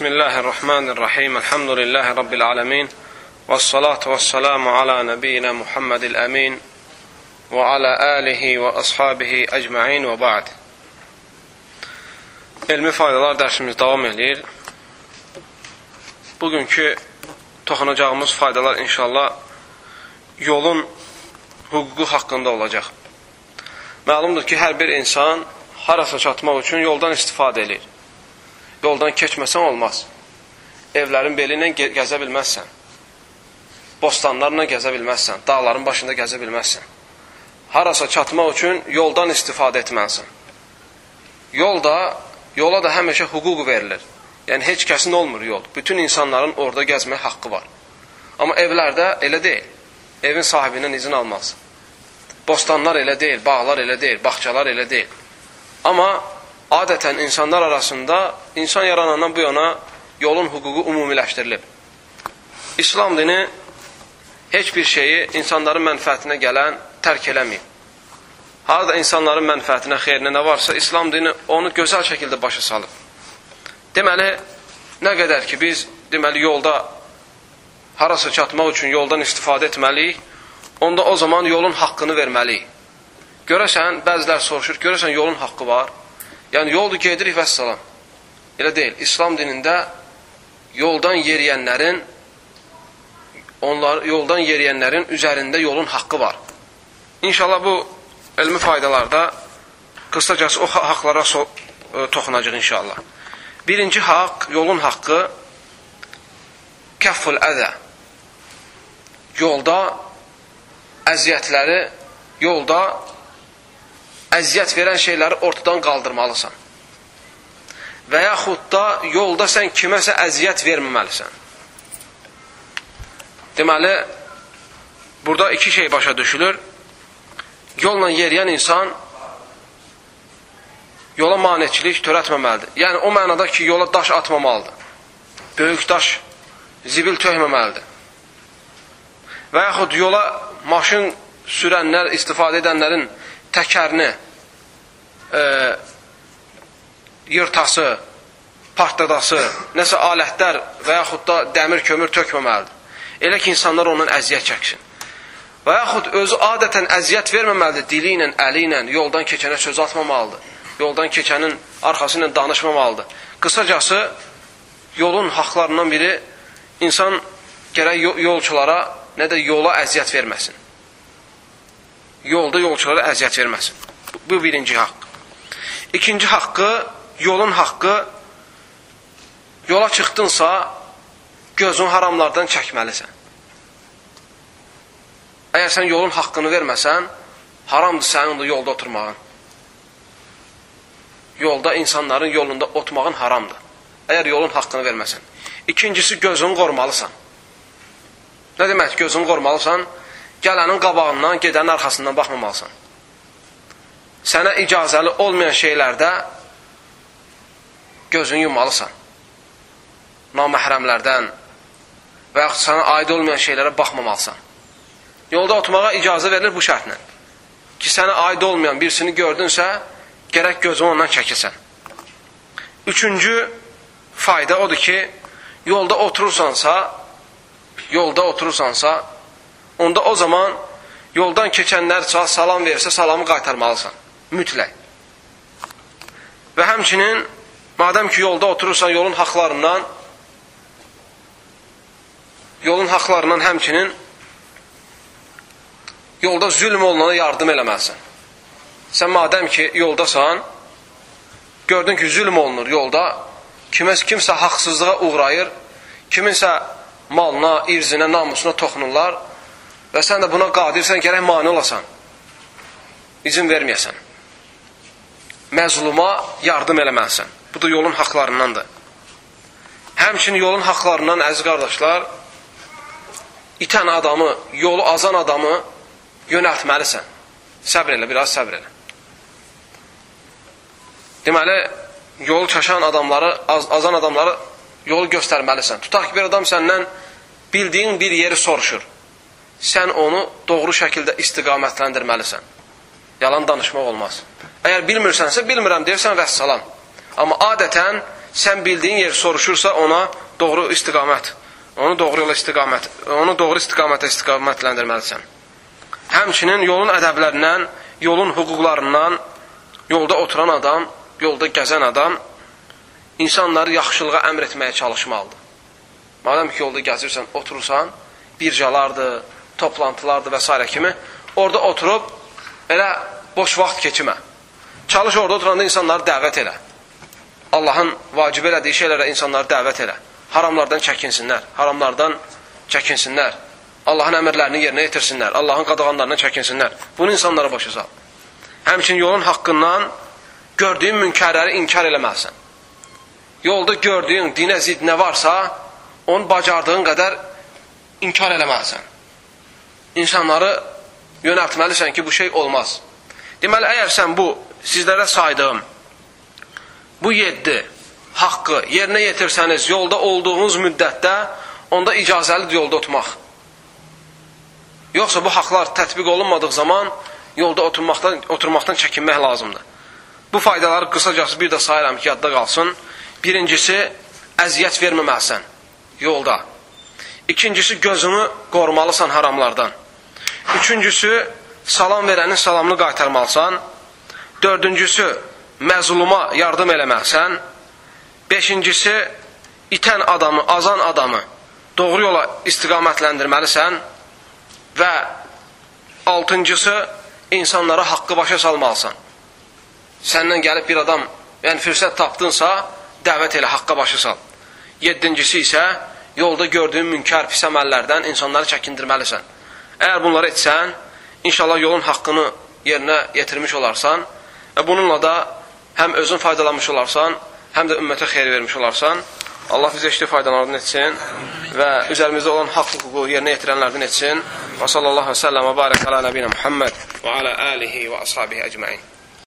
Bismillahirrahmanirrahim. Elhamdülillahi Rabbil alemin. Və salatu və salamu ala nəbiyyina Muhammedil əmin və ala alihi və ashabihi əcma'in və ba'd. Elmi faydalar dərsimiz davam edir. Bugünkü toxunacağımız faydalar inşallah yolun hüququ haqqında olacaq. Məlumdur ki, hər bir insan harasa çatmaq üçün yoldan istifadə edir. Yoldan keçməsən olmaz. Evlərin beli ilə gəzə bilməzsən. Bostanlarla gəzə bilməzsən. Dağların başında gəzə bilməzsən. Harasa çatmaq üçün yoldan istifadə etməlisən. Yolda, yola da həmişə hüquq verilir. Yəni, heç kəsin olmur yol. Bütün insanların orada gəzmək haqqı var. Amma evlərdə elə deyil. Evin sahibindən izin almaz. Bostanlar elə deyil, bağlar elə deyil, bağçalar elə deyil. Amma adətən insanlar arasında insan yaranandan bu yana yolun hüququ ümumiləşdirilib. İslam dini heç bir şeyi insanların mənfəətinə gələn tərk eləməyib. Harada insanların mənfəətinə, xeyrinə nə varsa, İslam dini onu gözəl şəkildə başa salıb. Deməli, nə qədər ki, biz deməli, yolda harasa çatmaq üçün yoldan istifadə etməliyik, onda o zaman yolun haqqını verməliyik. Görəsən, bəzilər soruşur, görəsən yolun haqqı var. Yəni yoldur gedirik və salam. Elə deyil. İslam dinində yoldan yeriyənlərin onlar yoldan yeriyənlərin üzərində yolun haqqı var. İnşallah bu elmi faydalarda qısacası o haqlara so e, toxunacaq inşallah. Birinci haqq, yolun haqqı kəfful əzə. Yolda əziyyətləri, yolda əziyyət verən şeyləri ortadan qaldırmalısan. Və yaxud da yolda sən kiməsə əziyyət verməməlisən. Deməli, burada iki şey başa düşülür. Yolla yeriyən insan yola maneçilik törətməməlidir. Yəni, o mənada ki, yola daş atmamalıdır. Böyük daş, zibil töhməməlidir. Və yaxud yola maşın sürənlər, istifadə edənlərin təkərini, e, yırtası, partladası, nəsə alətlər və yaxud da dəmir kömür tökməməlidir. Elə ki, insanlar ondan əziyyət çəksin. Və yaxud özü adətən əziyyət verməməlidir, dili ilə, əli ilə, yoldan keçənə söz atmamalıdır. Yoldan keçənin arxası ilə danışmamalıdır. Qısacası, yolun haqlarından biri insan gərək yolçulara, nə də yola əziyyət verməsin yolda yolçulara əziyyət verməsin. Bu birinci haqq. İkinci haqqı, yolun haqqı, yola çıxdınsa, gözün haramlardan çəkməlisən. Əgər sən yolun haqqını verməsən, haramdır sənin də yolda oturmağın. Yolda insanların yolunda otmağın haramdır. Əgər yolun haqqını verməsən. İkincisi, gözünü qorumalısan. Nə demək gözünü qorumalısan? Gələnin qabağından, gedənin arxasından baxmamalısan. Sənə icazəli olmayan şeylərdə gözünü yumalısan. Naməhrəmlərdən və yaxud sənə aid olmayan şeylərə baxmamalısan. Yolda oturmağa icazə verilir bu şərtlə. Ki, sənə aid olmayan birisini gördünsə, gərək gözünü ondan çəkilsən. Üçüncü fayda odur ki, yolda oturursansa, yolda oturursansa, onda o zaman yoldan keçənlər salam versə, salamı qaytarmalısan. Mütləq. Və həmçinin, madəm ki, yolda oturursan yolun haqlarından, yolun haqlarından həmçinin yolda zülm olunana yardım eləməlisən. Sən madəm ki, yoldasan, gördün ki, zülm olunur yolda, kiməs, kimsə haqsızlığa uğrayır, kiminsə malına, irzinə, namusuna toxunurlar, və sən də buna qadirsən, gərək mani olasan. İzin verməyəsən. Məzluma yardım eləməlisən. Bu da yolun haqlarındandır. Həmçinin yolun haqlarından, əziz qardaşlar, itən adamı, yolu azan adamı yönəltməlisən. Səbr elə, biraz səbr elə. Deməli, yolu çaşan adamları, az, azan adamları yolu göstərməlisən. Tutaq ki, bir adam səndən bildiyin bir yeri soruşur sən onu doğru şəkildə istiqamətləndirməlisən. Yalan danışmaq olmaz. Əgər bilmirsənsə, bilmirəm deyirsən və salam. Amma adətən sən bildiyin yer soruşursa ona doğru istiqamət, onu doğru yola istiqamət, onu doğru istiqamətə istiqamətləndirməlisən. Həmçinin yolun ədəblərindən, yolun hüquqlarından yolda oturan adam, yolda gəzən adam insanları yaxşılığa əmr etməyə çalışmalıdır. Madəm ki, yolda gəzirsən, oturursan, bircalardır, toplantılardır və s. kimi, orada oturub elə boş vaxt keçmə. Çalış orada oturanda insanları dəvət elə. Allahın vacib elədiyi şeylərə insanları dəvət elə. Haramlardan çəkinsinlər, haramlardan çəkinsinlər. Allahın əmrlərini yerinə yetirsinlər, Allahın qadağanlarından çəkinsinlər. Bunu insanlara başa sal. Həmçin yolun haqqından gördüyün münkərləri inkar eləməlisən. Yolda gördüyün dinə zid nə varsa, onu bacardığın qədər inkar eləməlisən. İnsanları yönəltməlisən ki, bu şey olmaz. Deməli, əgər sən bu sizlərə saydığım bu yeddi haqqı yerinə yetirsəniz yolda olduğunuz müddətdə onda icazəlidir yolda oturmaq. Yoxsa bu haqlar tətbiq olunmadığı zaman yolda oturmaqdan, oturmaqdan çəkinmək lazımdır. Bu faydaları qısacası bir də sayıram ki, yadda qalsın. Birincisi, əziyyət verməməlisən yolda. İkincisi, gözünü qorumalısan haramlardan. Üçüncüsü, salam verənin salamını qaytarmalısan. Dördüncüsü, məzluma yardım eləməlisən. Beşincisi, itən adamı, azan adamı doğru yola istiqamətləndirməlisən. Və altıncısı, insanlara haqqı başa salmalısan. Səndən gəlib bir adam, yəni fürsət tapdınsa, dəvət elə, haqqa başı sal. Yedincisi isə, yolda gördüyün münkar pis əməllərdən insanları çəkindirməlisən. Əgər bunları etsən, inşallah yolun haqqını yerinə yetirmiş olarsan və bununla da həm özün faydalanmış olarsan, həm də ümmətə xeyir vermiş olarsan. Allah bizə işli faydalardan etsin və üzərimizdə olan haqq hüququ yerinə yetirənlərdən etsin. Və sallallahu aleyhi və səlləm və barək alə nəbinə Muhammed və alə alihi və ashabihi əcməin.